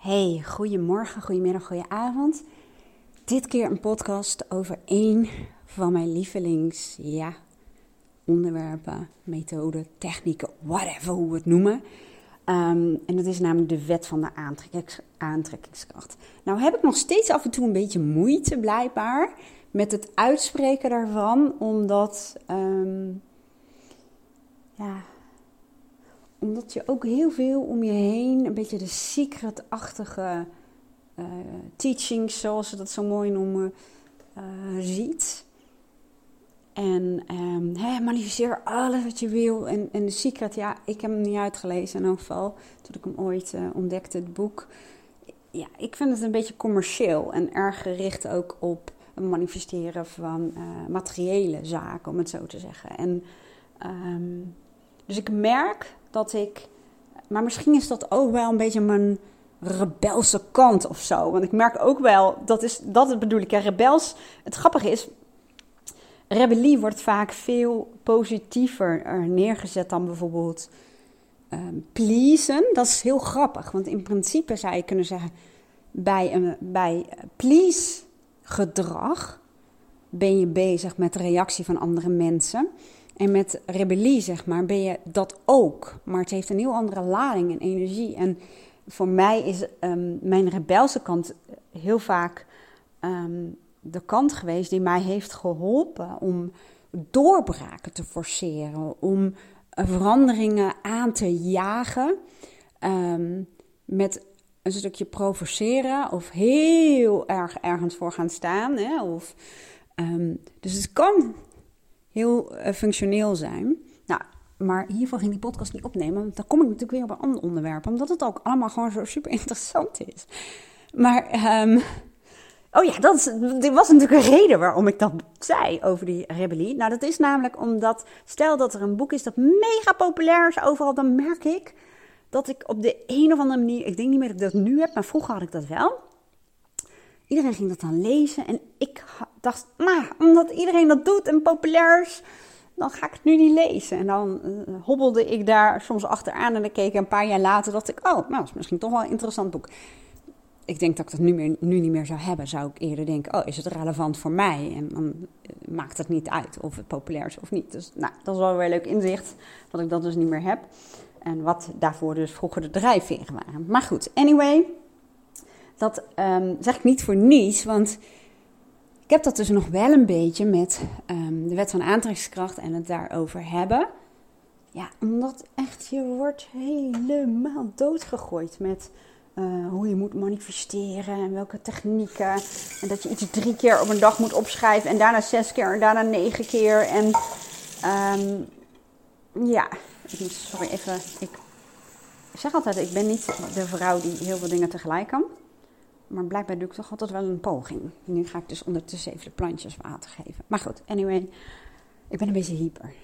Hey, goedemorgen, goedemiddag, goedenavond. Dit keer een podcast over één van mijn lievelings, ja, onderwerpen, methoden, technieken, whatever hoe we het noemen. Ehm, en dat is namelijk de wet van de aantrekkings, aantrekkingskracht. Nou heb ik nog steeds af en toe een beetje moeite, blijkbaar, met het uitspreken daarvan, omdat, um, ja, omdat je ook heel veel om je heen, een beetje de secret-achtige uh, teachings, zoals ze dat zo mooi noemen, uh, ziet. En um, hè, manifesteer alles wat je wil. En, en de secret, ja, ik heb hem niet uitgelezen in elk geval. Toen ik hem ooit uh, ontdekte, het boek. Ja, ik vind het een beetje commercieel en erg gericht ook op het manifesteren van materiële zaken, om het zo te zeggen. En um, dus ik merk dat ik. Maar misschien is dat ook wel een beetje mijn rebelse kant of zo. Want ik merk ook wel, dat, is, dat bedoel ik, hè, rebels. Het grappige is, rebellie wordt vaak veel positiever neergezet dan bijvoorbeeld um, pleasen. Dat is heel grappig, want in principe zou je kunnen zeggen, bij, een, bij please gedrag ben je bezig met de reactie van andere mensen. En met rebellie, zeg maar, ben je dat ook. Maar het heeft een heel andere lading en energie. En voor mij is um, mijn rebelse kant heel vaak um, de kant geweest die mij heeft geholpen om doorbraken te forceren, om veranderingen aan te jagen. Um, met een stukje provoceren of heel erg ergens voor gaan staan. Hè? Of, dus het kan heel uh, functioneel zijn. Nou, maar hiervoor ging die podcast niet opnemen. Want dan kom ik natuurlijk weer op een ander onderwerp. Omdat het ook allemaal gewoon zo super interessant is. Maar, um, oh ja, dat, was natuurlijk een reden waarom ik dat zei over die rebellie. Nou, dat is namelijk omdat, stel dat er een boek is dat mega populair is overal, dan merk ik dat ik op de een of andere manier, ik denk niet meer dat ik dat nu heb, maar vroeger had ik dat wel Iedereen ging dat dan lezen en ik dacht, nou, omdat iedereen dat doet en populair is, dan ga ik het nu niet lezen. En dan uh, hobbelde ik daar soms achteraan en dan keek ik een paar jaar later, dacht ik, oh, nou, dat is misschien toch wel een interessant boek. Ik denk dat ik dat nu, meer, nu niet meer zou hebben. Zou ik eerder denken, oh, is het relevant voor mij? En dan uh, maakt het niet uit of het populair is of niet. Dus nou, dat is wel weer leuk inzicht, dat ik dat dus niet meer heb. En wat daarvoor dus vroeger de drijfveren waren. Maar goed, anyway, dat um, zeg ik niet voor niets, want ik heb dat dus nog wel een beetje met um, de wet van aantrekkingskracht en het daarover hebben. Ja, omdat echt je wordt helemaal doodgegooid met uh, hoe je moet manifesteren en welke technieken. En dat je iets drie keer op een dag moet opschrijven en daarna zes keer en daarna negen keer. En um, ja, sorry even. Ik zeg altijd, ik ben niet de vrouw die heel veel dingen tegelijk kan. Maar blijkbaar doe ik toch altijd wel een poging. Nu ga ik dus ondertussen even de plantjes water geven. Maar goed, anyway. Ik ben een beetje hyper.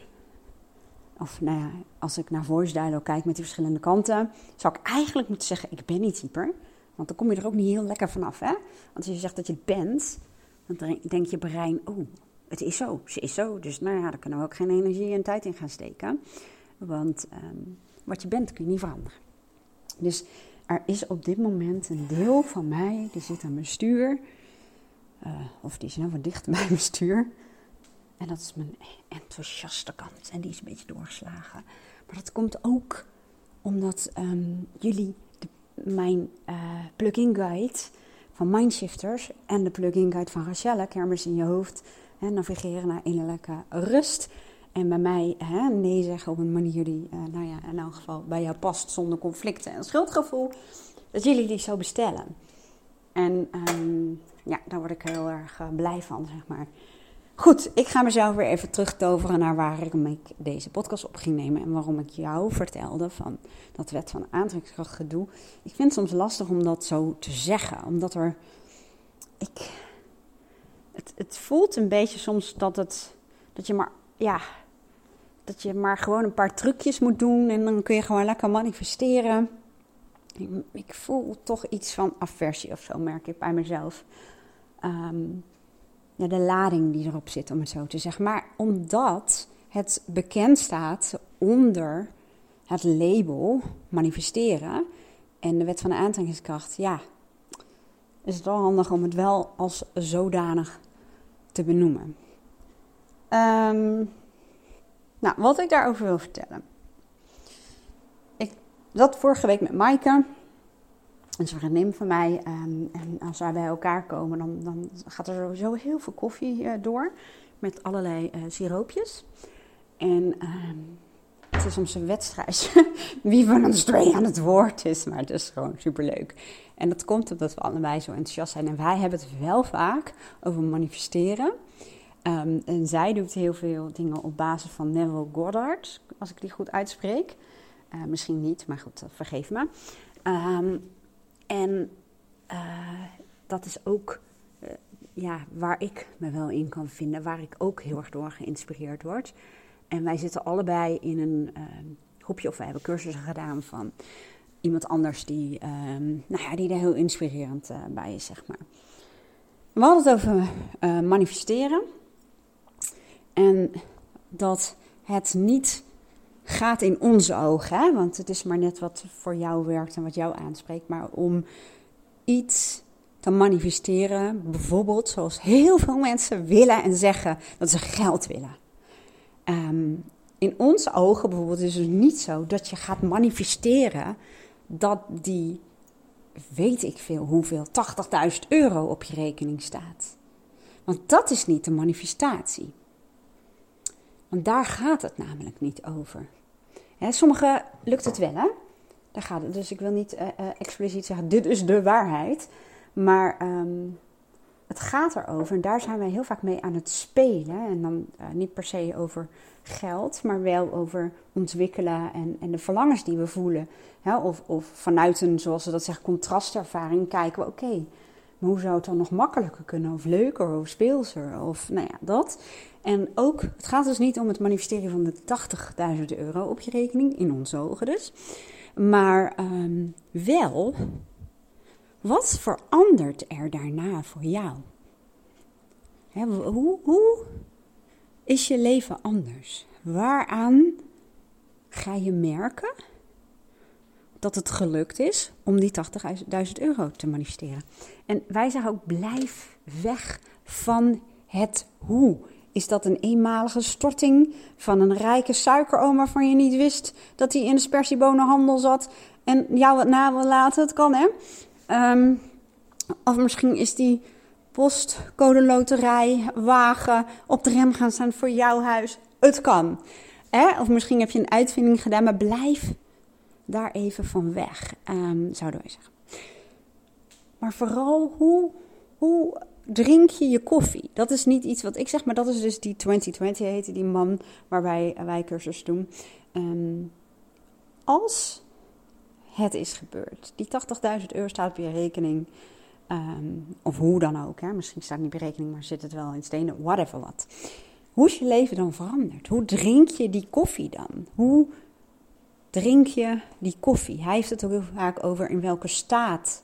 Of nou ja, als ik naar voice dialogue kijk met die verschillende kanten, zou ik eigenlijk moeten zeggen: ik ben niet hyper. Want dan kom je er ook niet heel lekker vanaf, hè? Want als je zegt dat je het bent, dan denkt je brein: oh, het is zo, ze is zo. Dus nou ja, daar kunnen we ook geen energie en tijd in gaan steken. Want um, wat je bent kun je niet veranderen. Dus er is op dit moment een deel van mij, die zit aan mijn stuur. Uh, of die is nou wat dichter bij mijn stuur. En dat is mijn enthousiaste kant. En die is een beetje doorgeslagen. Maar dat komt ook omdat um, jullie de, mijn uh, plugin guide van Mindshifters en de plugin guide van Rachelle, Kermis in je hoofd, navigeren naar innerlijke rust. En bij mij hè, nee zeggen op een manier die, uh, nou ja, in elk geval bij jou past zonder conflicten en schuldgevoel. Dat jullie die zo bestellen. En um, ja, daar word ik heel erg uh, blij van, zeg maar. Goed, ik ga mezelf weer even terugtoveren naar waarom ik deze podcast op ging nemen. En waarom ik jou vertelde van dat wet van aantrekkingskracht gedoe. Ik vind het soms lastig om dat zo te zeggen. Omdat er... Ik, het, het voelt een beetje soms dat het... Dat je maar... Ja, dat je maar gewoon een paar trucjes moet doen en dan kun je gewoon lekker manifesteren. Ik, ik voel toch iets van aversie of zo, merk ik bij mezelf. Um, ja, de lading die erop zit, om het zo te zeggen. Maar omdat het bekend staat onder het label manifesteren. en de wet van de aantrekkingskracht, ja, is het wel handig om het wel als zodanig te benoemen. Ehm, nou, wat ik daarover wil vertellen. Ik zat vorige week met Maaike. Een vriendin van mij. Ehm, en als wij bij elkaar komen, dan, dan gaat er sowieso heel veel koffie uh, door. Met allerlei uh, siroopjes. En ehm, het is soms een wedstrijd wie van ons twee aan het woord is. Maar het is gewoon superleuk. En dat komt omdat we allebei zo enthousiast zijn. En wij hebben het wel vaak over manifesteren. Um, en zij doet heel veel dingen op basis van Neville Goddard, als ik die goed uitspreek. Uh, misschien niet, maar goed, vergeef me. Um, en uh, dat is ook ja, waar ik me wel in kan vinden, waar ik ook heel erg door geïnspireerd word. En wij zitten allebei in een groepje, of we hebben cursussen gedaan van iemand anders die, nou ja, die er heel inspirerend bij is, zeg maar. We hadden het over manifesteren. En dat het niet gaat in onze ogen, hè? want het is maar net wat voor jou werkt en wat jou aanspreekt, maar om iets te manifesteren, bijvoorbeeld zoals heel veel mensen willen en zeggen dat ze geld willen. Um, in onze ogen bijvoorbeeld is het niet zo dat je gaat manifesteren dat die, weet ik veel hoeveel, 80.000 euro op je rekening staat. Want dat is niet de manifestatie. Want daar gaat het namelijk niet over. Hè, sommigen lukt het wel, hè? Daar gaat het. Dus ik wil niet uh, uh, expliciet zeggen, dit is de waarheid. Maar um, het gaat erover, en daar zijn wij heel vaak mee aan het spelen. En dan uh, niet per se over geld, maar wel over ontwikkelen en, en de verlangens die we voelen. Hè? Of, of vanuit een, zoals ze dat zeggen, contrastervaring kijken we, oké, maar hoe zou het dan nog makkelijker kunnen? Of leuker, of speelser, of nou ja, dat. En ook, het gaat dus niet om het manifesteren van de 80.000 euro op je rekening, in onze ogen dus. Maar um, wel, wat verandert er daarna voor jou? Hè, hoe, hoe is je leven anders? Waaraan ga je merken dat het gelukt is om die 80.000 euro te manifesteren? En wij zeggen ook: blijf weg van het hoe. Is dat een eenmalige storting van een rijke suikeroom waarvan je niet wist dat hij in de spersiebonenhandel zat en jou het na wil laten? Het kan hè. Um, of misschien is die postcode loterij wagen op de rem gaan staan voor jouw huis. Het kan. Hè? Of misschien heb je een uitvinding gedaan, maar blijf daar even van weg, um, zouden wij zeggen. Maar vooral hoe, hoe drink je je koffie? Dat is niet iets wat ik zeg, maar dat is dus die 2020 heette die man waarbij wij cursus doen. Um, als het is gebeurd, die 80.000 euro staat op je rekening, um, of hoe dan ook, hè? misschien staat niet op je rekening, maar zit het wel in stenen, whatever wat. Hoe is je leven dan veranderd? Hoe drink je die koffie dan? Hoe drink je die koffie? Hij heeft het ook heel vaak over in welke staat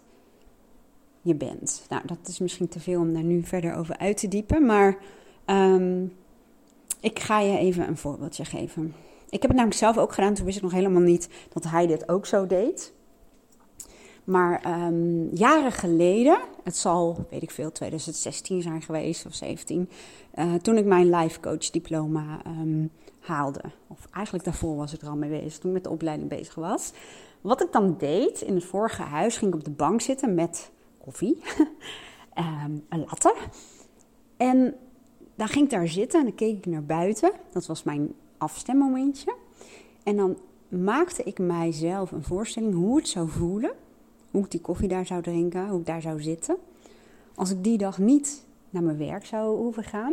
je bent. Nou, dat is misschien te veel om daar nu verder over uit te diepen, maar um, ik ga je even een voorbeeldje geven. Ik heb het namelijk zelf ook gedaan, toen wist ik nog helemaal niet dat hij dit ook zo deed. Maar um, jaren geleden, het zal, weet ik veel, 2016 zijn geweest of 17, uh, toen ik mijn life coach diploma um, haalde. Of eigenlijk daarvoor was ik er al mee bezig, toen ik met de opleiding bezig was. Wat ik dan deed, in het vorige huis ging ik op de bank zitten met koffie, um, een latte. En dan ging ik daar zitten en dan keek ik naar buiten. Dat was mijn afstemmomentje. En dan maakte ik mijzelf een voorstelling hoe het zou voelen. Hoe ik die koffie daar zou drinken, hoe ik daar zou zitten. Als ik die dag niet naar mijn werk zou hoeven gaan.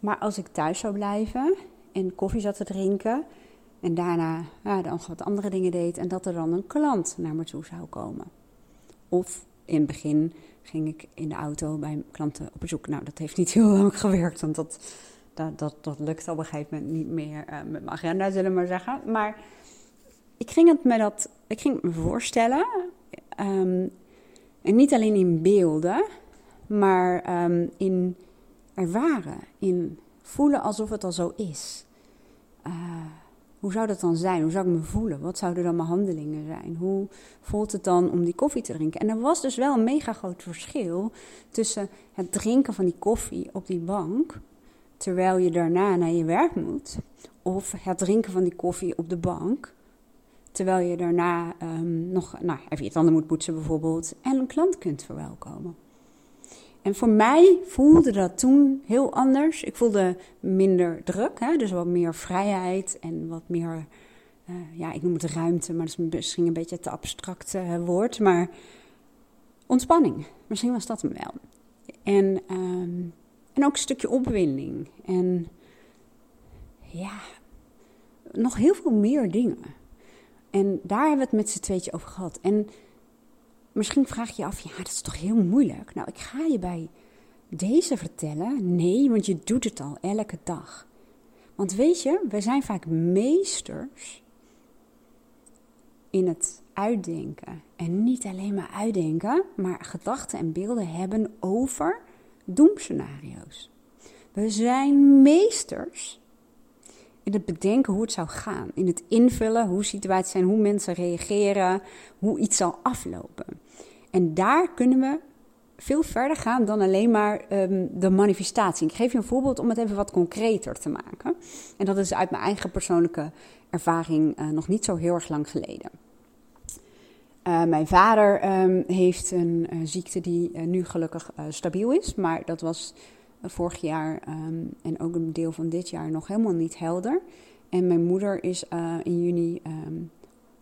Maar als ik thuis zou blijven en koffie zat te drinken. En daarna ja, dan wat andere dingen deed. En dat er dan een klant naar me toe zou komen. Of in het begin ging ik in de auto bij klanten op bezoek. Nou, dat heeft niet heel lang gewerkt, want dat, dat, dat, dat lukt op een gegeven moment niet meer uh, met mijn agenda, zullen we maar zeggen. Maar ik ging het me, dat, ik ging me voorstellen, um, en niet alleen in beelden, maar um, in ervaren, in voelen alsof het al zo is. Uh, Hoe zou dat dan zijn? Hoe zou ik me voelen? Wat zouden dan mijn handelingen zijn? Hoe voelt het dan om die koffie te drinken? En er was dus wel een mega groot verschil tussen het drinken van die koffie op die bank, terwijl je daarna naar je werk moet, of het drinken van die koffie op de bank, terwijl je daarna um, nog nou, even je tanden moet poetsen bijvoorbeeld en een klant kunt verwelkomen. En voor mij voelde dat toen heel anders. Ik voelde minder druk, hè? dus wat meer vrijheid en wat meer, uh, ja, ik noem het ruimte, maar dat is misschien een beetje te abstract uh, woord. Maar ontspanning, misschien was dat hem wel. En, um, en ook een stukje opwinding. En ja, nog heel veel meer dingen. En daar hebben we het met z'n tweetje over gehad. En Misschien vraag je je af, ja, dat is toch heel moeilijk? Nou, ik ga je bij deze vertellen. Nee, want je doet het al elke dag. Want weet je, wij zijn vaak meesters in het uitdenken. En niet alleen maar uitdenken, maar gedachten en beelden hebben over doemscenario's. We zijn meesters in het bedenken hoe het zou gaan. In het invullen hoe situaties zijn, hoe mensen reageren, hoe iets zal aflopen. En daar kunnen we veel verder gaan dan alleen maar ehm, de manifestatie. Ik geef je een voorbeeld om het even wat concreter te maken. En dat is uit mijn eigen persoonlijke ervaring uh, nog niet zo heel erg lang geleden. Uh, mijn vader um, heeft een uh, ziekte die nu gelukkig stabiel is, maar dat was vorig jaar um, en ook een deel van dit jaar nog helemaal niet helder. En mijn moeder is in juni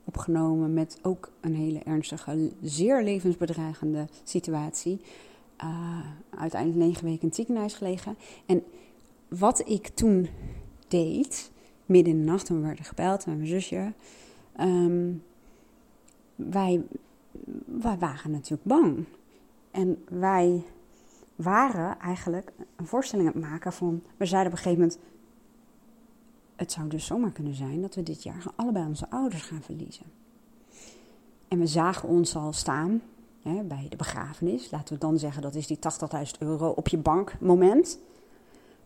opgenomen met ook een hele ernstige, zeer levensbedreigende situatie. Uh, uiteindelijk negen weken in het ziekenhuis gelegen. En wat ik toen deed, midden in de nacht, toen we werden gebeld met mijn zusje. Um, wij, wij waren natuurlijk bang. En wij waren eigenlijk een voorstelling aan het maken van. We zeiden op een gegeven moment het zou dus zomaar kunnen zijn dat we dit jaar allebei onze ouders gaan verliezen. En we zagen ons al staan hè, bij de begrafenis. Laten we dan zeggen dat is die 80.000 euro op je bank moment.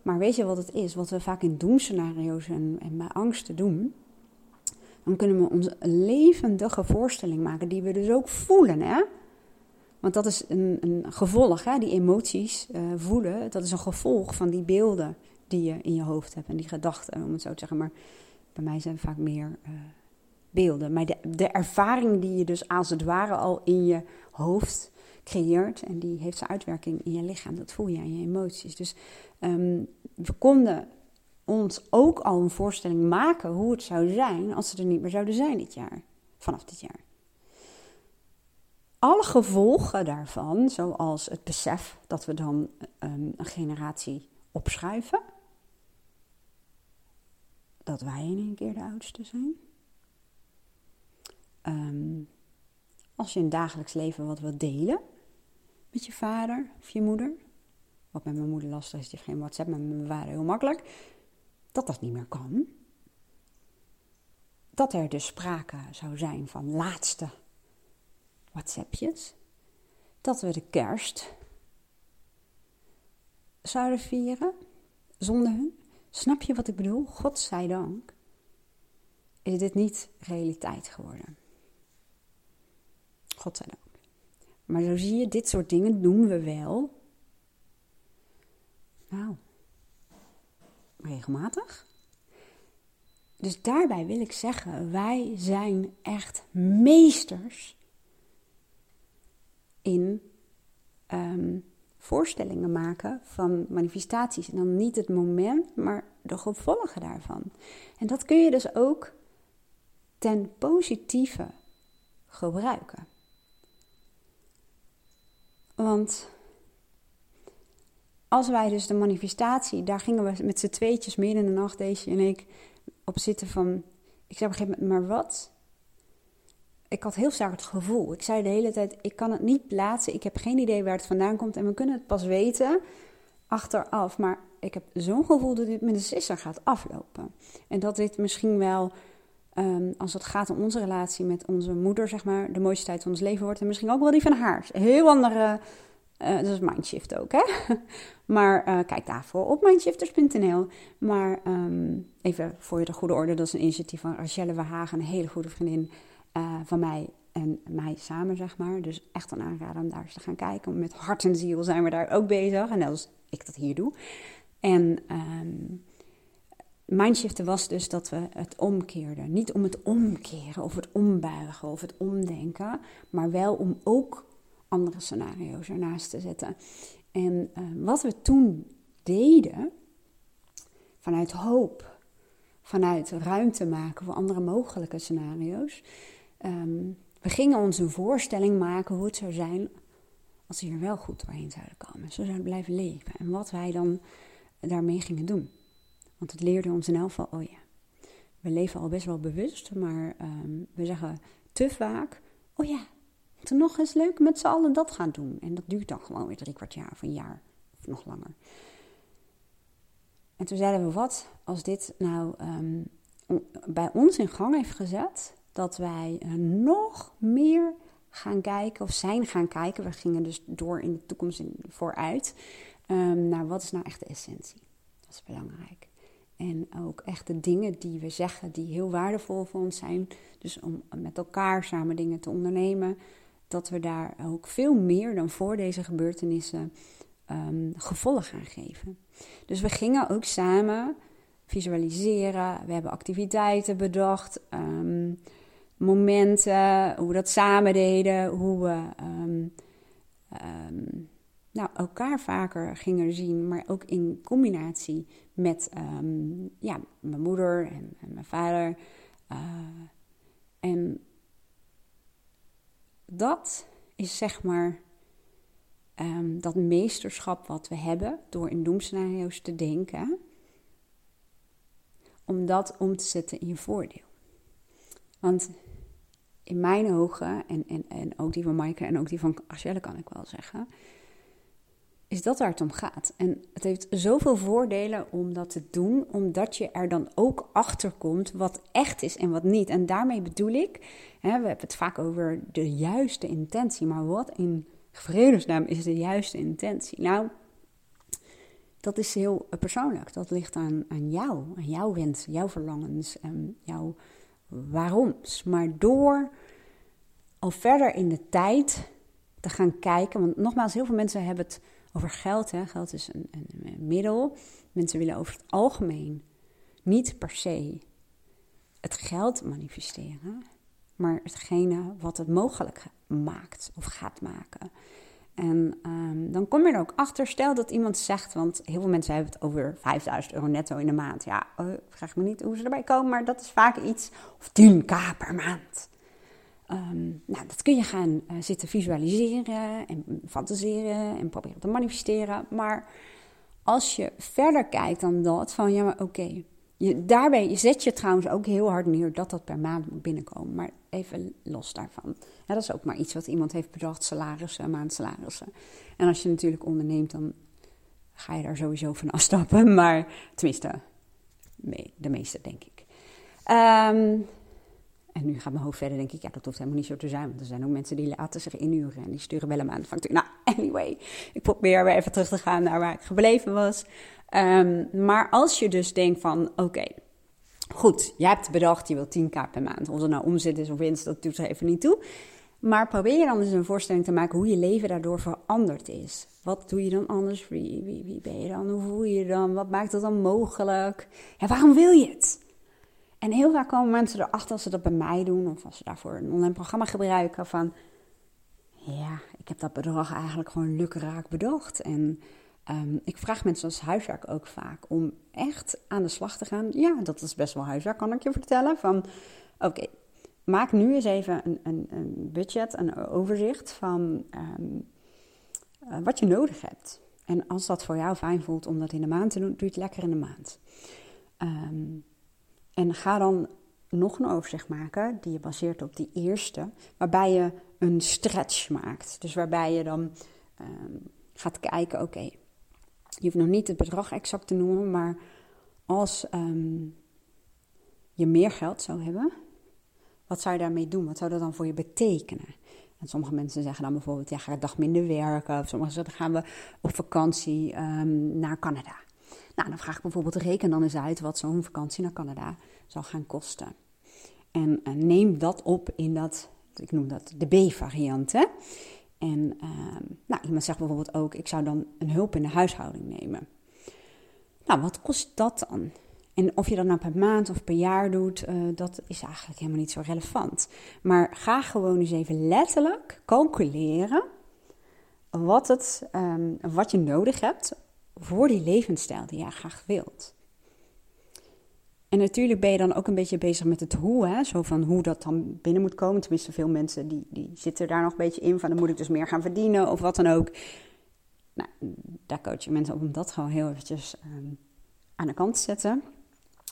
Maar weet je wat het is? Wat we vaak in doemscenario's en, en bij angsten doen. Dan kunnen we ons levendige voorstelling maken die we dus ook voelen. Hè? Want dat is een, een gevolg, hè? die emoties uh, voelen. Dat is een gevolg van die beelden die je in je hoofd hebt en die gedachten, om het zo te zeggen. Maar bij mij zijn vaak meer uh, beelden. Maar de, de ervaring die je dus als het ware al in je hoofd creëert en die heeft zijn uitwerking in je lichaam, dat voel je aan je emoties. Dus um, we konden ons ook al een voorstelling maken hoe het zou zijn als ze er niet meer zouden zijn dit jaar, vanaf dit jaar. Alle gevolgen daarvan, zoals het besef dat we dan um, een generatie opschuiven, dat wij in een keer de oudste zijn. Um, als je in het dagelijks leven wat wilt delen met je vader of je moeder. Wat met mijn moeder lastig is, die heeft geen WhatsApp, maar met mijn vader heel makkelijk. Dat dat niet meer kan. Dat er dus sprake zou zijn van laatste WhatsAppjes. Dat we de kerst zouden vieren zonder hun. Snap je wat ik bedoel? Godzijdank is dit niet realiteit geworden. Godzijdank. Maar zo zie je, dit soort dingen doen we wel. Nou, regelmatig. Dus daarbij wil ik zeggen, wij zijn echt meesters in um, voorstellingen maken van manifestaties. En dan niet het moment, maar de gevolgen daarvan. En dat kun je dus ook ten positieve gebruiken. Want als wij dus de manifestatie, daar gingen we met z'n tweetjes midden in de nacht, deze en ik, op zitten van... Ik zei op een gegeven moment, maar wat ik had heel sterk het gevoel. Ik zei de hele tijd: ik kan het niet plaatsen. Ik heb geen idee waar het vandaan komt. En we kunnen het pas weten achteraf. Maar ik heb zo'n gevoel dat dit met de sisser gaat aflopen. En dat dit misschien wel, um, als het gaat om onze relatie met onze moeder, zeg maar, de mooiste tijd van ons leven wordt. En misschien ook wel die van haar. Heel andere Uh, dat is Mindshift ook, hè? maar uh, kijk daarvoor op mindshifters.nl. Maar um, even voor de goede orde, dat is een initiatief van Rachelle Verhagen, een hele goede vriendin uh, van mij en mij samen, zeg maar. Dus echt een aanrader om daar eens te gaan kijken. Met hart en ziel zijn we daar ook bezig. En net als ik dat hier doe. En um, mindshiften was dus dat we het omkeerden. Niet om het omkeren of het ombuigen of het omdenken. Maar wel om ook andere scenario's ernaast te zetten. En uh, wat we toen deden, vanuit hoop, vanuit ruimte maken voor andere mogelijke scenario's. Um, we gingen ons een voorstelling maken hoe het zou zijn als we hier wel goed doorheen zouden komen. Zo zouden blijven leven. En wat wij dan daarmee gingen doen. Want het leerde ons in elk geval, oh ja, we leven al best wel bewust, maar um, we zeggen te vaak, oh ja, moeten nog eens leuk met z'n allen dat gaan doen. En dat duurt dan gewoon weer drie kwart jaar of een jaar of nog langer. En toen zeiden we, wat als dit nou um, bij ons in gang heeft gezet, dat wij nog meer gaan kijken of zijn gaan kijken. We gingen dus door in de toekomst vooruit um, naar wat is nou echt de essentie. Dat is belangrijk. En ook echt de dingen die we zeggen die heel waardevol voor ons zijn. Dus om met elkaar samen dingen te ondernemen. Dat we daar ook veel meer dan voor deze gebeurtenissen um, gevolg aan geven. Dus we gingen ook samen visualiseren. We hebben activiteiten bedacht. Um, momenten, hoe we dat samen deden, hoe we um, um, nou, elkaar vaker gingen zien, maar ook in combinatie met um, ja, mijn moeder en, en mijn vader. Uh, en dat is zeg maar dat meesterschap wat we hebben door in doemscenario's te denken, om dat om te zetten in je voordeel. Want in mijn ogen, en, en, en ook die van Maaike en ook die van Achelle kan ik wel zeggen, is dat waar het om gaat. En het heeft zoveel voordelen om dat te doen, omdat je er dan ook achter komt wat echt is en wat niet. En daarmee bedoel ik, hè, we hebben het vaak over de juiste intentie, maar wat in vredesnaam is de juiste intentie? Nou, dat is heel persoonlijk. Dat ligt aan, aan jou, aan jouw wensen, jouw verlangens, en jouw waaroms. Maar door al verder in de tijd te gaan kijken, want nogmaals, heel veel mensen hebben het over geld. Hè. Geld is een, een, middel. Mensen willen over het algemeen niet per se het geld manifesteren, maar hetgene wat het mogelijk maakt of gaat maken. En um, dan kom je er ook achter. Stel dat iemand zegt, want heel veel mensen hebben het over 5000 euro netto in de maand. Ja, uh, vraag me niet hoe ze erbij komen, maar dat is vaak iets. Of 10k per maand. Um, nou, dat kun je gaan uh, zitten visualiseren en fantaseren en proberen te manifesteren. Maar als je verder kijkt dan dat, van ja, maar oké. Je, daarbij zet je trouwens ook heel hard neer dat dat per maand moet binnenkomen. Maar even los daarvan. Ja, dat is ook maar iets wat iemand heeft bedacht, salarissen, maandsalarissen. En als je natuurlijk onderneemt, dan ga je daar sowieso van afstappen. Maar tenminste, de meeste denk ik. Um, en nu gaat mijn hoofd verder, denk ik, ja, dat hoeft helemaal niet zo te zijn. Want er zijn ook mensen die laten zich inuren en die sturen wel een maand. Nou, anyway, ik probeer weer even terug te gaan naar waar ik gebleven was. Um, maar als je dus denkt van, oké, goed, je hebt bedacht, je wilt 10k per maand. Of er nou omzet is of winst, dat doet er even niet toe. Maar probeer dan eens een voorstelling te maken hoe je leven daardoor veranderd is. Wat doe je dan anders? Wie, wie, wie ben je dan? Hoe voel je je dan? Wat maakt het dan mogelijk? En waarom wil je het? En heel vaak komen mensen erachter als ze dat bij mij doen of als ze daarvoor een online programma gebruiken van ja, ik heb dat bedrag eigenlijk gewoon lukraak bedacht. En um, ik vraag mensen als huiswerk ook vaak om echt aan de slag te gaan. Ja, dat is best wel huiswerk, kan ik je vertellen. Van oké, maak nu eens even een, een, een, budget, een overzicht van um, uh, wat je nodig hebt. En als dat voor jou fijn voelt om dat in de maand te doen, doe het lekker in de maand. Um, en ga dan nog een overzicht maken die je baseert op die eerste, waarbij je een stretch maakt. Dus waarbij je dan gaat kijken, oké, je hoeft nog niet het bedrag exact te noemen, maar als um, je meer geld zou hebben, wat zou je daarmee doen? Wat zou dat dan voor je betekenen? En sommige mensen zeggen dan bijvoorbeeld, ja, ga een dag minder werken. Of sommigen zeggen, dan gaan we op vakantie ehm, naar Canada. Nou, dan vraag ik bijvoorbeeld, reken dan eens uit wat zo'n vakantie naar Canada zal gaan kosten. En uh, neem dat op in dat, ik noem dat de B-variant. En ehm, nou, iemand zegt bijvoorbeeld ook, ik zou dan een hulp in de huishouding nemen. Nou, wat kost dat dan? En of je dat nou per maand of per jaar doet, uh, dat is eigenlijk helemaal niet zo relevant. Maar ga gewoon eens even letterlijk calculeren wat, het, um, wat je nodig hebt voor die levensstijl die jij graag wilt. En natuurlijk ben je dan ook een beetje bezig met het hoe, hè? zo van hoe dat dan binnen moet komen. Tenminste, veel mensen die, die zitten daar nog een beetje in van dan moet ik dus meer gaan verdienen of wat dan ook. Nou, daar coach je mensen op om dat gewoon heel eventjes um, aan de kant te zetten.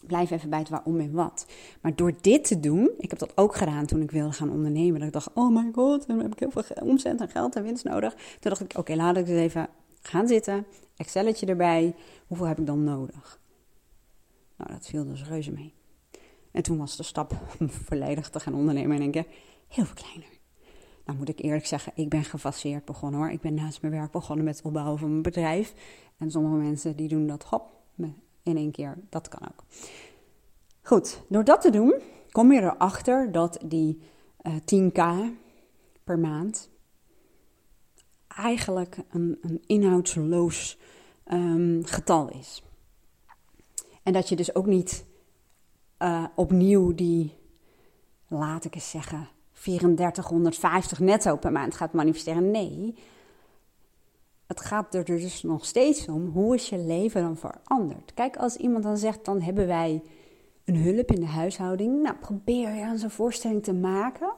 Blijf even bij het waarom en wat. Maar door dit te doen, ik heb dat ook gedaan toen ik wilde gaan ondernemen. Dat ik dacht, oh my god, dan heb ik heel veel omzet en geld en winst nodig. Toen dacht ik, oké, laat ik eens even gaan zitten. Excelletje erbij. Hoeveel heb ik dan nodig? Nou, dat viel dus reuze mee. En toen was de stap om volledig te gaan ondernemen en denken, heel veel kleiner. Nou moet ik eerlijk zeggen, ik ben gefaseerd begonnen hoor. Ik ben naast mijn werk begonnen met het opbouwen van mijn bedrijf. En sommige mensen die doen dat hop, in één keer. Dat kan ook. Goed, door dat te doen kom je erachter dat die uh, eh, 10k per maand eigenlijk een, een inhoudsloos um, getal is. En dat je dus ook niet uh, opnieuw die, laat ik eens zeggen, 3450 netto per maand gaat manifesteren. Nee, het gaat er dus nog steeds om, hoe is je leven dan veranderd? Kijk, als iemand dan zegt, dan hebben wij een hulp in de huishouding. Nou, probeer je aan zo'n voorstelling te maken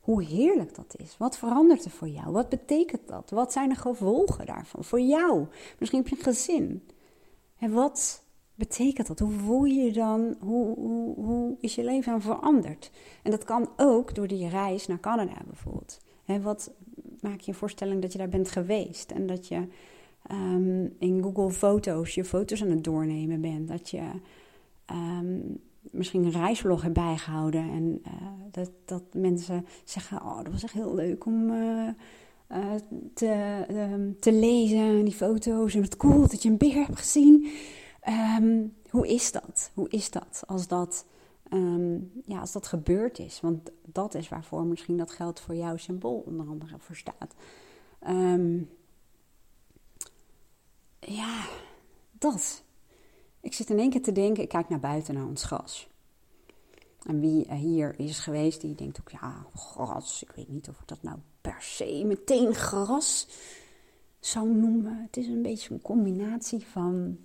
hoe heerlijk dat is. Wat verandert er voor jou? Wat betekent dat? Wat zijn de gevolgen daarvan voor jou? Misschien heb je een gezin. En wat betekent dat? Hoe voel je je dan? Hoe, hoe, hoe is je leven dan veranderd? En dat kan ook door die reis naar Canada bijvoorbeeld. He, wat, maak je een voorstelling dat je daar bent geweest. En dat je ehm, in Google Foto's je foto's aan het doornemen bent. Dat je ehm, misschien een reisvlog hebt bijgehouden. En uh, dat, dat mensen zeggen: Oh, dat was echt heel leuk om. Uh, uh, te, um, te lezen, die foto's. En wat cool dat je een beer hebt gezien. Um, hoe is dat? Hoe is dat als dat Um, ja, als dat gebeurd is. Want dat is waarvoor misschien dat geld voor jouw symbool onder andere voor staat. Um, ja, dat. Ik zit in één keer te denken, ik kijk naar buiten naar ons gras. En wie hier is geweest, die denkt ook, ja, gras. Ik weet niet of ik dat nou per se meteen gras zou noemen. Het is een beetje een combinatie van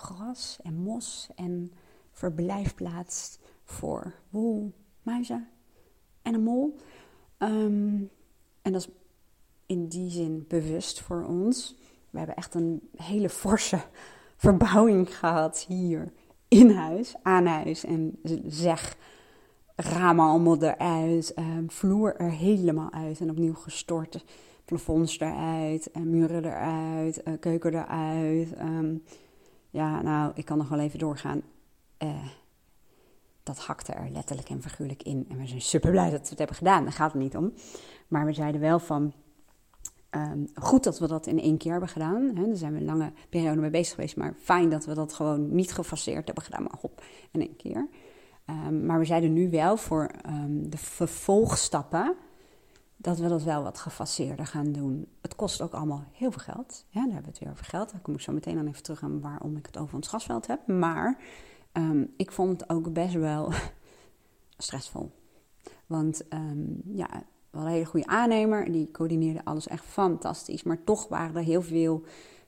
gras en mos en verblijfplaats voor woel, muizen en een mol. Um, en dat is in die zin bewust voor ons. We hebben echt een hele forse verbouwing gehad hier in huis, aan huis. En zeg, ramen allemaal eruit, um, vloer er helemaal uit en opnieuw gestort. Plafonds eruit, uh, muren eruit, uh, keuken eruit. Um, ja, nou, ik kan nog wel even doorgaan. Uh, dat hakte er letterlijk en figuurlijk in. En we zijn super blij dat we het hebben gedaan. Daar gaat het niet om. Maar we zeiden wel van. Um, goed dat we dat in één keer hebben gedaan. Daar zijn we een lange periode mee bezig geweest. Maar fijn dat we dat gewoon niet gefaseerd hebben gedaan. Maar hop, in één keer. Um, maar we zeiden nu wel voor um, de vervolgstappen. Dat we dat wel wat gefaseerder gaan doen. Het kost ook allemaal heel veel geld. Ja, daar hebben we het weer over geld. Daar kom ik zo meteen dan even terug aan waarom ik het over ons gasveld heb. Maar Um, ik vond het ook best wel stressvol. Want um, ja, we een hele goede aannemer. Die coördineerde alles echt fantastisch. Maar toch waren er heel veel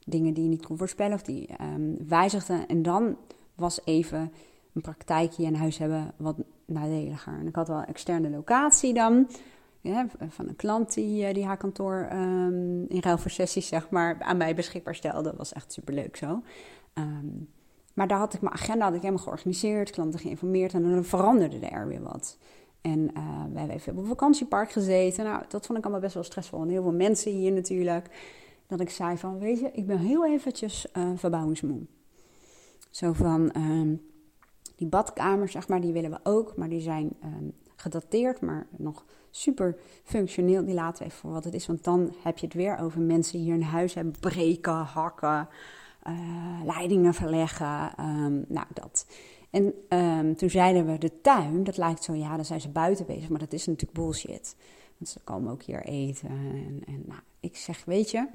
dingen die je niet kon voorspellen of die um, wijzigden. En dan was even een praktijkje in huis hebben wat nadeliger. En ik had wel een externe locatie dan. Ja, van een klant die, eh, die haar kantoor um, in ruil voor sessies zeg maar, aan mij beschikbaar stelde. Dat was echt superleuk zo. Um, maar daar had ik mijn agenda had ik helemaal georganiseerd, klanten geïnformeerd en dan veranderde er weer wat. En uh, we hebben even op een vakantiepark gezeten. Nou, dat vond ik allemaal best wel stressvol. En heel veel mensen hier natuurlijk. Dat ik zei van, weet je, ik ben heel eventjes uh, verbouwingsmoe. Zo van, uh, die badkamers, zeg maar, die willen we ook. Maar die zijn ehm, gedateerd, maar nog super functioneel. Die laten we even voor wat het is, want dan heb je het weer over mensen die hier een huis hebben breken, hakken, uh, leidingen verleggen, um, nou dat. En um, toen zeiden we de tuin, dat lijkt zo, ja, dan zijn ze buiten bezig, maar dat is natuurlijk bullshit. Want ze komen ook hier eten en, en nou, ik zeg, weet je,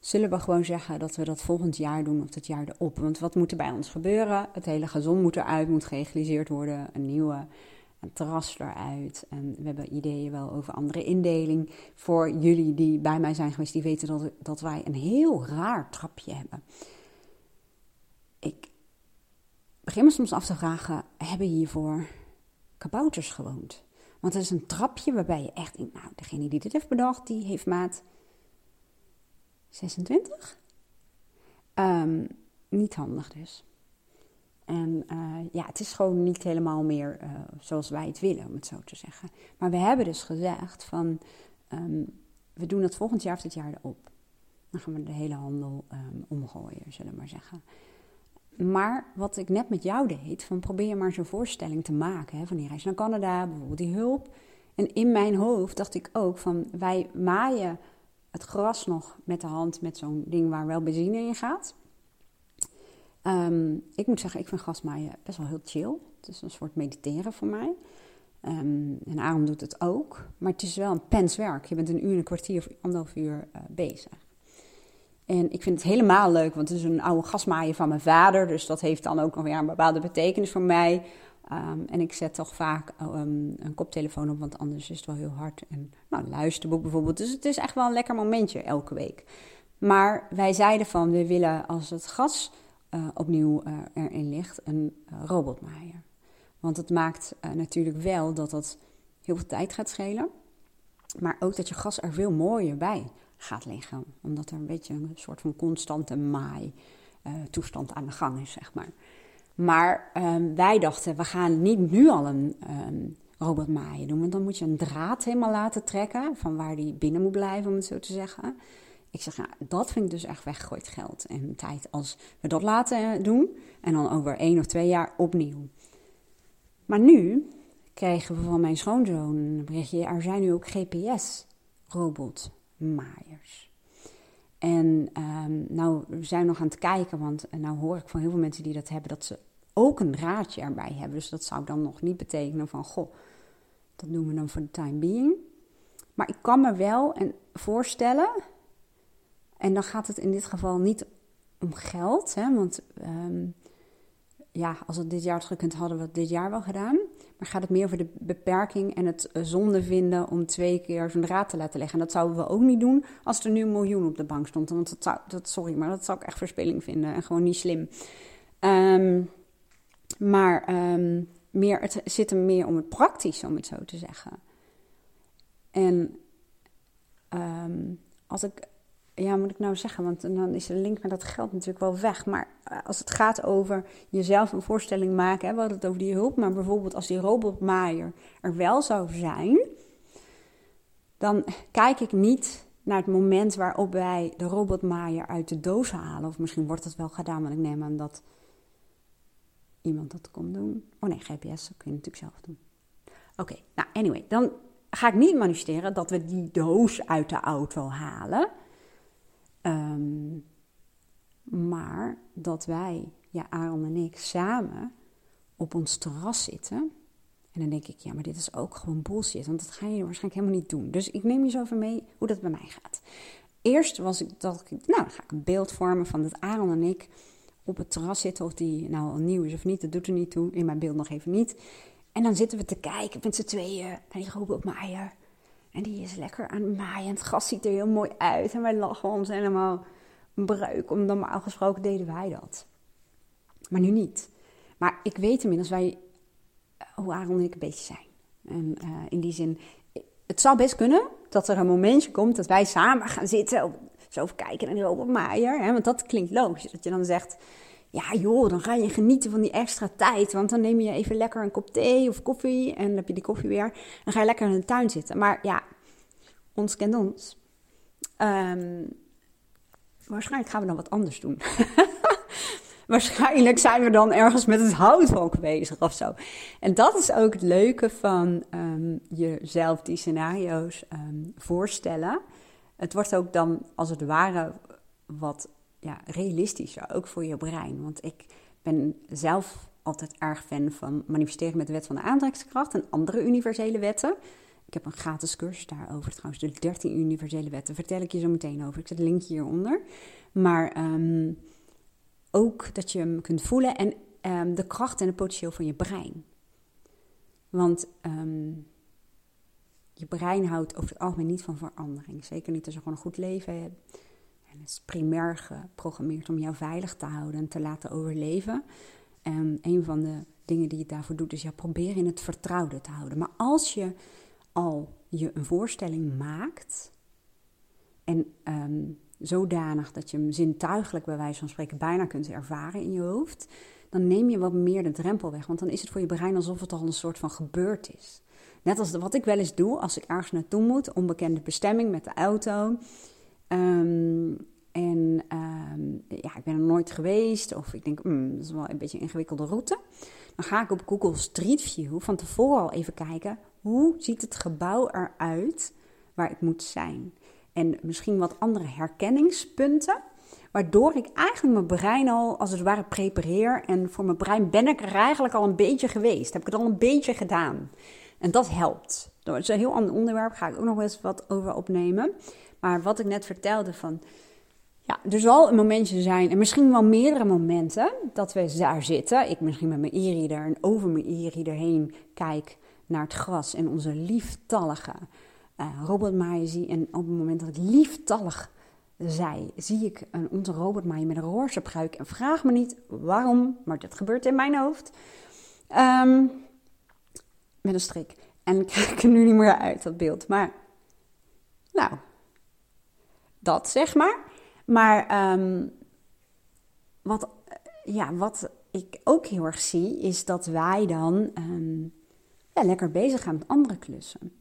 zullen we gewoon zeggen dat we dat volgend jaar doen of het jaar erop. Want wat moet er bij ons gebeuren? Het hele gezond moet eruit, moet geëgaliseerd worden, een nieuwe terras eruit. En we hebben ideeën wel over andere indeling. Voor jullie die bij mij zijn geweest, die weten dat, dat wij een heel raar trapje hebben. Ik begin me soms af te vragen, hebben hiervoor kabouters gewoond? Want het is een trapje waarbij je echt nou, degene die dit heeft bedacht, die heeft maat 26? Ehm, niet handig dus. En uh, ja, het is gewoon niet helemaal meer uh, zoals wij het willen, om het zo te zeggen. Maar we hebben dus gezegd van, um, we doen het volgend jaar of dit jaar erop. Dan gaan we de hele handel um, omgooien, zullen we maar zeggen. Maar wat ik net met jou deed, van probeer maar zo'n voorstelling te maken. Hè, van die reis naar Canada, bijvoorbeeld die hulp. En in mijn hoofd dacht ik ook van, wij maaien het gras nog met de hand met zo'n ding waar wel benzine in gaat. Um, ik moet zeggen, ik vind grasmaaien best wel heel chill. Het is een soort mediteren voor mij. Um, en Aaron doet het ook. Maar het is wel een penswerk. Je bent een uur en een kwartier of anderhalf uur uh, bezig. En ik vind het helemaal leuk, want het is een oude gasmaaier van mijn vader. Dus dat heeft dan ook nog weer een bepaalde betekenis voor mij. Um, en ik zet toch vaak um, een koptelefoon op, want anders is het wel heel hard. En nou, luisterboek bijvoorbeeld. Dus het is echt wel een lekker momentje elke week. Maar wij zeiden van, we willen als het gas uh, opnieuw uh, erin ligt, een uh, robotmaaier. Want het maakt natuurlijk wel dat dat heel veel tijd gaat schelen. Maar ook dat je gas er veel mooier bij gaat liggen. Omdat er een beetje een soort van constante maai toestand aan de gang is, zeg maar. Maar um, wij dachten, we gaan niet nu al een um, robotmaaien doen. Want dan moet je een draad helemaal laten trekken van waar die binnen moet blijven, om het zo te zeggen. Ik zeg, nou, dat vind ik dus echt weggegooid geld en tijd als we dat laten doen. En dan over één of twee jaar opnieuw. Maar nu kregen we van mijn schoonzoon een berichtje, er zijn nu ook GPS-robotmaaiers. En um, nou, we zijn nog aan het kijken, want nou hoor ik van heel veel mensen die dat hebben, dat ze ook een raadje erbij hebben. Dus dat zou dan nog niet betekenen van, goh, dat doen we dan voor de time being. Maar ik kan me wel voorstellen, en dan gaat het in dit geval niet om geld, hè, want um, ja, als het dit jaar had gekund, hadden we het dit jaar wel gedaan. Maar gaat het meer over de beperking en het zonde vinden om twee keer zo'n draad te laten leggen. En dat zouden we ook niet doen als er nu een miljoen op de bank stond. Want dat zou, sorry, maar dat zou ik echt verspeling vinden en gewoon niet slim. Um, maar um, meer, het zit er meer om het praktisch, om het zo te zeggen. En als ik, ja, moet ik nou zeggen, want dan is de link met dat geld natuurlijk wel weg. Maar eh, als het gaat over jezelf een voorstelling maken, hè, we hadden het over die hulp, maar bijvoorbeeld als die robotmaaier er wel zou zijn, dan kijk ik niet naar het moment waarop wij de robotmaaier uit de doos halen. Of misschien wordt dat wel gedaan, want ik neem aan dat iemand dat komt doen. Oh nee, GPS, dat kun je natuurlijk zelf doen. Oké, nou anyway, dan ga ik niet manifesteren dat we die doos uit de auto halen. Um, maar dat wij, ja, Aaron en ik, samen op ons terras zitten. En dan denk ik, ja, maar dit is ook gewoon bullshit. Want dat ga je waarschijnlijk helemaal niet doen. Dus ik neem je zo even mee hoe dat bij mij gaat. Eerst was ik dat nou, dan ga ik een beeld vormen van dat Aaron en ik op het terras zitten. Of die nou al nieuw is of niet, dat doet er niet toe. In mijn beeld nog even niet. En dan zitten we te kijken met z'n tweeën naar die robotmaaier. En die is lekker aan het maaien. Het gras ziet er heel mooi uit. En wij lachen ons helemaal bruik. Om normaal gesproken deden wij dat. Maar nu niet. Maar ik weet inmiddels wij, hoe Aaron en ik een beetje zijn. En uh, in die zin, het zou best kunnen dat er een momentje komt dat wij samen gaan zitten zo kijken naar die Robert Maier. Hè, want dat klinkt logisch. Dat je dan zegt, ja joh, dan ga je genieten van die extra tijd. Want dan neem je even lekker een kop thee of koffie. En dan heb je die koffie weer. Dan ga je lekker in de tuin zitten. Maar ja, ons kent ons. Um, waarschijnlijk gaan we dan wat anders doen. Waarschijnlijk zijn we dan ergens met het houtvolk bezig of zo. En dat is ook het leuke van um, jezelf die scenario's ehm, voorstellen. Het wordt ook dan als het ware wat ja, realistischer, ook voor je brein. Want ik ben zelf altijd erg fan van manifesteren met de wet van de aantrekkingskracht en andere universele wetten. Ik heb een gratis cursus daarover trouwens, de 13 universele wetten. Vertel ik je zo meteen over. Ik zet een linkje hieronder. Maar um, ook dat je hem kunt voelen en um, de kracht en het potentieel van je brein. Want um, je brein houdt over het algemeen niet van verandering. Zeker niet als je gewoon een goed leven hebt. Het is primair geprogrammeerd om jou veilig te houden en te laten overleven. En een van de dingen die je daarvoor doet, is ja, proberen in het vertrouwde te houden. Maar als je al je een voorstelling maakt en um, zodanig dat je hem zintuigelijk bij wijze van spreken bijna kunt ervaren in je hoofd, dan neem je wat meer de drempel weg. Want dan is het voor je brein alsof het al een soort van gebeurd is. Net als wat ik wel eens doe als ik ergens naartoe moet, onbekende bestemming met de auto. Um, en um, ja, ik ben er nooit geweest. Of ik denk, hmm, dat is wel een beetje een ingewikkelde route. Dan ga ik op Google Street View van tevoren al even kijken. Hoe ziet het gebouw eruit waar ik moet zijn? En misschien wat andere herkenningspunten. Waardoor ik eigenlijk mijn brein al als het ware prepareer. En voor mijn brein ben ik er eigenlijk al een beetje geweest. Heb ik het al een beetje gedaan. En dat helpt. Dat is een heel ander onderwerp. Ga ik ook nog eens wat over opnemen. Maar wat ik net vertelde van ja, er zal een momentje zijn, en misschien wel meerdere momenten, dat we daar zitten. Ik misschien met mijn e-reader en over mijn e-reader heen kijk naar het gras en onze lieftallige uh, robotmaaien zie. En op het moment dat ik lieftallig zei, zie ik een, onze robotmaaien met een roze pruik. En vraag me niet waarom, maar dat gebeurt in mijn hoofd. Um, met een strik. En ik krijg er nu niet meer uit, dat beeld. Maar, nou, dat zeg maar. Maar um, wat, ja, wat ik ook heel erg zie, is dat wij dan ja, lekker bezig gaan met andere klussen.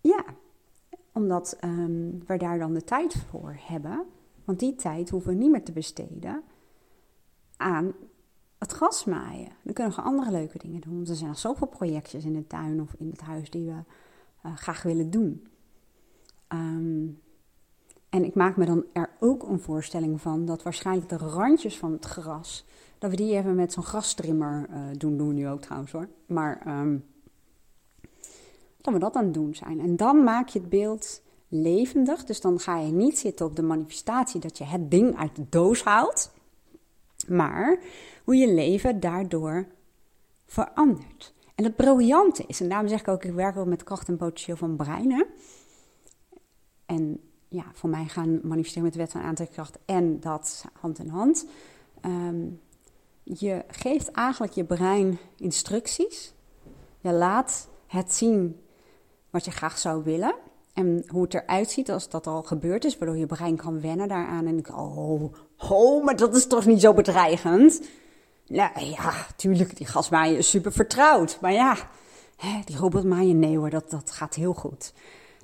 Ja, omdat um, we daar dan de tijd voor hebben. Want die tijd hoeven we niet meer te besteden aan het grasmaaien. Dan kunnen we andere leuke dingen doen. Er zijn nog zoveel projectjes in de tuin of in het huis die we uh, graag willen doen. Um, en ik maak me dan er ook een voorstelling van dat waarschijnlijk de randjes van het gras, dat we die even met zo'n grastrimmer uh, doen, doen we nu ook trouwens hoor. Maar um, dat we dat aan het doen zijn. En dan maak je het beeld levendig. Dus dan ga je niet zitten op de manifestatie dat je het ding uit de doos haalt. Maar hoe je leven daardoor verandert. En het briljante is, en daarom zeg ik ook, ik werk ook met kracht en potentieel van breinen. En ja, voor mij gaan manifesteren met de wet van aantrekkingskracht en dat hand in hand. Ehm, je geeft eigenlijk je brein instructies. Je laat het zien wat je graag zou willen. En hoe het eruit ziet als dat al gebeurd is, waardoor je brein kan wennen daaraan. En ik, oh, oh, maar dat is toch niet zo bedreigend? Nou ja, tuurlijk, die gasmaaien is super vertrouwd. Maar ja, die robotmaaien, nee hoor, dat, dat gaat heel goed.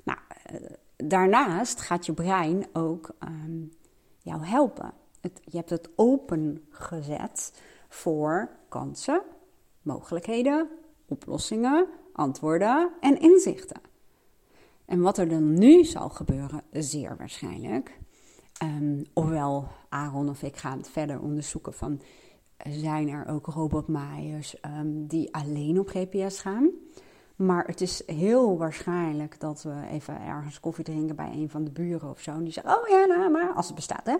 Nou, eh, daarnaast gaat je brein ook um, jou helpen. Het, je hebt het open gezet voor kansen, mogelijkheden, oplossingen, antwoorden en inzichten. En wat er dan nu zal gebeuren, zeer waarschijnlijk, um, ofwel Aaron of ik gaan het verder onderzoeken van zijn er ook robotmaaiers um, die alleen op GPS gaan. Maar het is heel waarschijnlijk dat we even ergens koffie drinken bij een van de buren of zo. En die zeggen, oh ja, nou, maar als het bestaat, hè.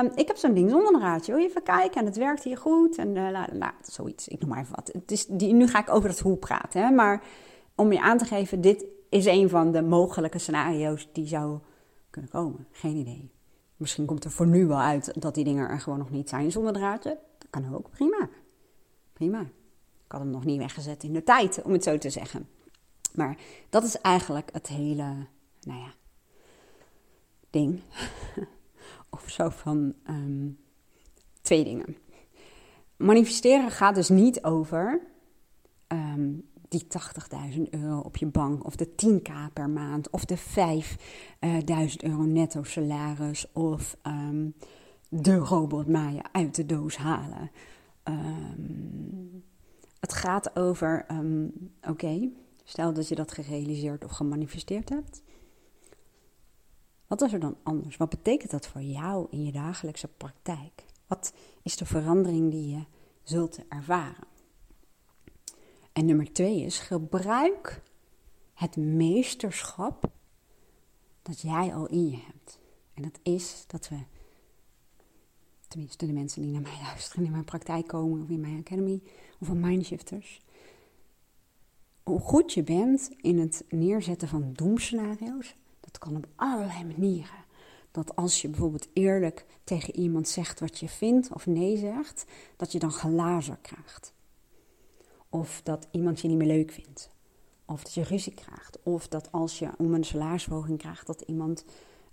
Um, ik heb zo'n ding zonder een raadje. Even kijken? En het werkt hier goed. En uh, nou, zoiets. Ik noem maar even wat. Het is, die, nu ga ik over het hoe praten, hè. Maar om je aan te geven, dit is een van de mogelijke scenario's die zou kunnen komen. Geen idee. Misschien komt er voor nu wel uit dat die dingen er gewoon nog niet zijn zonder draadje. Kan ook. Prima. Prima. Ik had hem nog niet weggezet in de tijd, om het zo te zeggen. Maar dat is eigenlijk het hele, nou ja, ding. of zo van um, twee dingen. Manifesteren gaat dus niet over um, die 80.000 euro op je bank, of de 10k per maand, of de 5.000 uh, euro netto salaris, of um, de robot Maya uit de doos halen. Ehm, het gaat over, ehm, oké, stel dat je dat gerealiseerd of gemanifesteerd hebt. Wat is er dan anders? Wat betekent dat voor jou in je dagelijkse praktijk? Wat is de verandering die je zult ervaren? En nummer twee is: gebruik het meesterschap dat jij al in je hebt. En dat is dat we, tenminste de mensen die naar mij luisteren, in mijn praktijk komen of in mijn academy of van Mindshifters, hoe goed je bent in het neerzetten van doemscenario's, dat kan op allerlei manieren. Dat als je bijvoorbeeld eerlijk tegen iemand zegt wat je vindt of nee zegt, dat je dan glazer krijgt. Of dat iemand je niet meer leuk vindt. Of dat je ruzie krijgt. Of dat als je om een salarisverhoging krijgt, dat iemand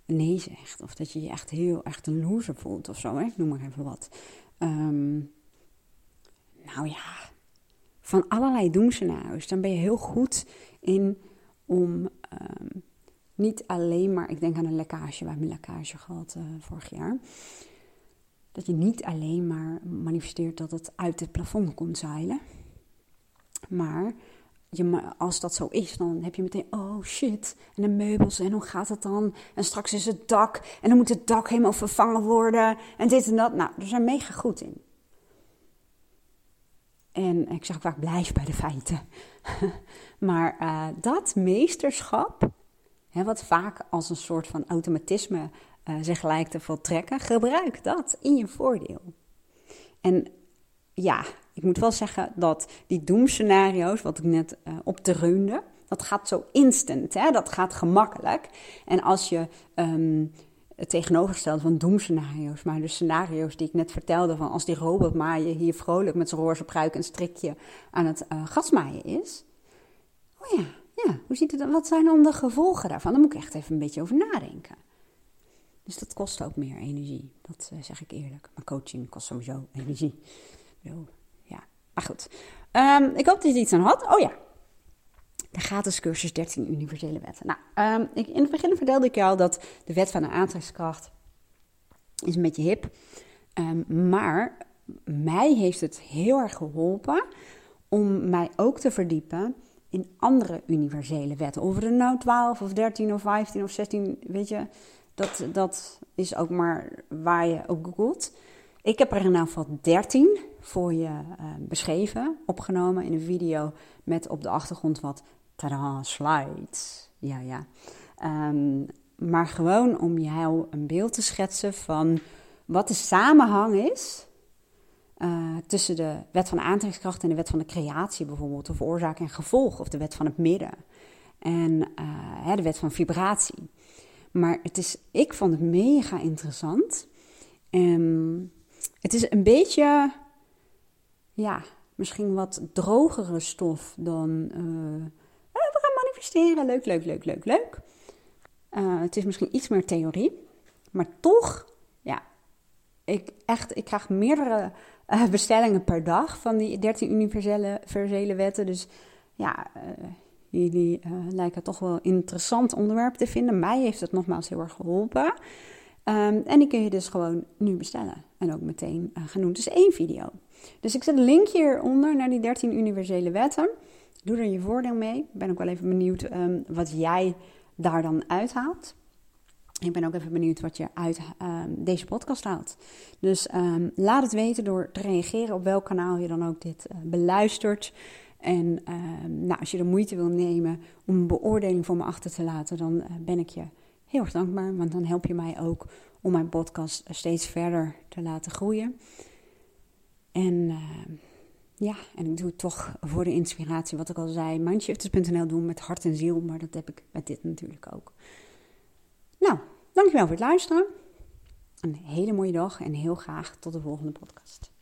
nee zegt. Of dat je je echt heel echt een loser voelt of zo. Hè? Noem maar even wat. Ehm, nou ja, van allerlei doemscenario's. Dan ben je heel goed in om ehm, niet alleen maar... Ik denk aan een lekkage. We hebben een lekkage gehad uh, vorig jaar. Dat je niet alleen maar manifesteert dat het uit het plafond komt zeilen. Maar je, als dat zo is, dan heb je meteen, oh shit, en de meubels, en hoe gaat het dan? En straks is het dak, en dan moet het dak helemaal vervangen worden, en dit en dat. Nou, daar zijn mega goed in. En ik zeg vaak, blijf bij de feiten. maar uh, dat meesterschap, hè, wat vaak als een soort van automatisme uh, zich lijkt te voltrekken, gebruik dat in je voordeel. En ja, ik moet wel zeggen dat die doemscenario's, wat ik net uh, op te reunde, dat gaat zo instant, hè? dat gaat gemakkelijk. En als je um, het tegenovergestelde van doemscenario's, maar de scenario's die ik net vertelde, van als die robot maaien hier vrolijk met zijn roze pruik en strikje aan het uh, gasmaaien is. Oh ja, ja, hoe ziet het, wat zijn dan de gevolgen daarvan? Daar moet ik echt even een beetje over nadenken. Dus dat kost ook meer energie, dat uh, zeg ik eerlijk. Maar coaching kost sowieso energie. Ja, maar goed. Um, ik hoop dat je iets aan had. Oh ja, de gratis cursus 13 universele wetten. Nou, um, ik, in het begin vertelde ik jou dat de wet van de aantrekkingskracht is een beetje hip. Um, maar mij heeft het heel erg geholpen om mij ook te verdiepen in andere universele wetten. Of er nou 12 of 13 of 15 of 16, weet je, dat, dat is ook maar waar je ook googelt. Ik heb er in ieder geval 13 voor je uh, beschreven, opgenomen in een video met op de achtergrond wat tada, slides. Ja, ja. Um, maar gewoon om jou een beeld te schetsen van wat de samenhang is uh, tussen de wet van aantrekkingskracht en de wet van de creatie bijvoorbeeld, of oorzaak en gevolg, of de wet van het midden en uh, de wet van vibratie. Maar het is, ik vond het mega interessant. Um, het is een beetje, ja, misschien wat drogere stof dan. Uh, we gaan manifesteren. Leuk, leuk, leuk, leuk, leuk. Uh, het is misschien iets meer theorie. Maar toch, ja, ik, echt, ik krijg meerdere bestellingen per dag van die 13 universele, wetten. Dus ja, jullie lijken toch wel interessant onderwerp te vinden. Mij heeft het nogmaals heel erg geholpen. Um, en die kun je dus gewoon nu bestellen. En ook meteen doen. Het is één video. Dus ik zet een linkje hieronder naar die 13 universele wetten. Doe er je voordeel mee. Ik ben ook wel even benieuwd um, wat jij daar dan uithaalt. Ik ben ook even benieuwd wat je uit um, deze podcast haalt. Dus um, laat het weten door te reageren op welk kanaal je dan ook dit uh, beluistert. En nou, als je de moeite wil nemen om een beoordeling voor me achter te laten, dan uh, ben ik je heel erg dankbaar, want dan help je mij ook om mijn podcast steeds verder te laten groeien. En uh, ja, en ik doe het toch voor de inspiratie, wat ik al zei, mindshifters.nl doen met hart en ziel, maar dat heb ik met dit natuurlijk ook. Nou, dankjewel voor het luisteren. Een hele mooie dag en heel graag tot de volgende podcast.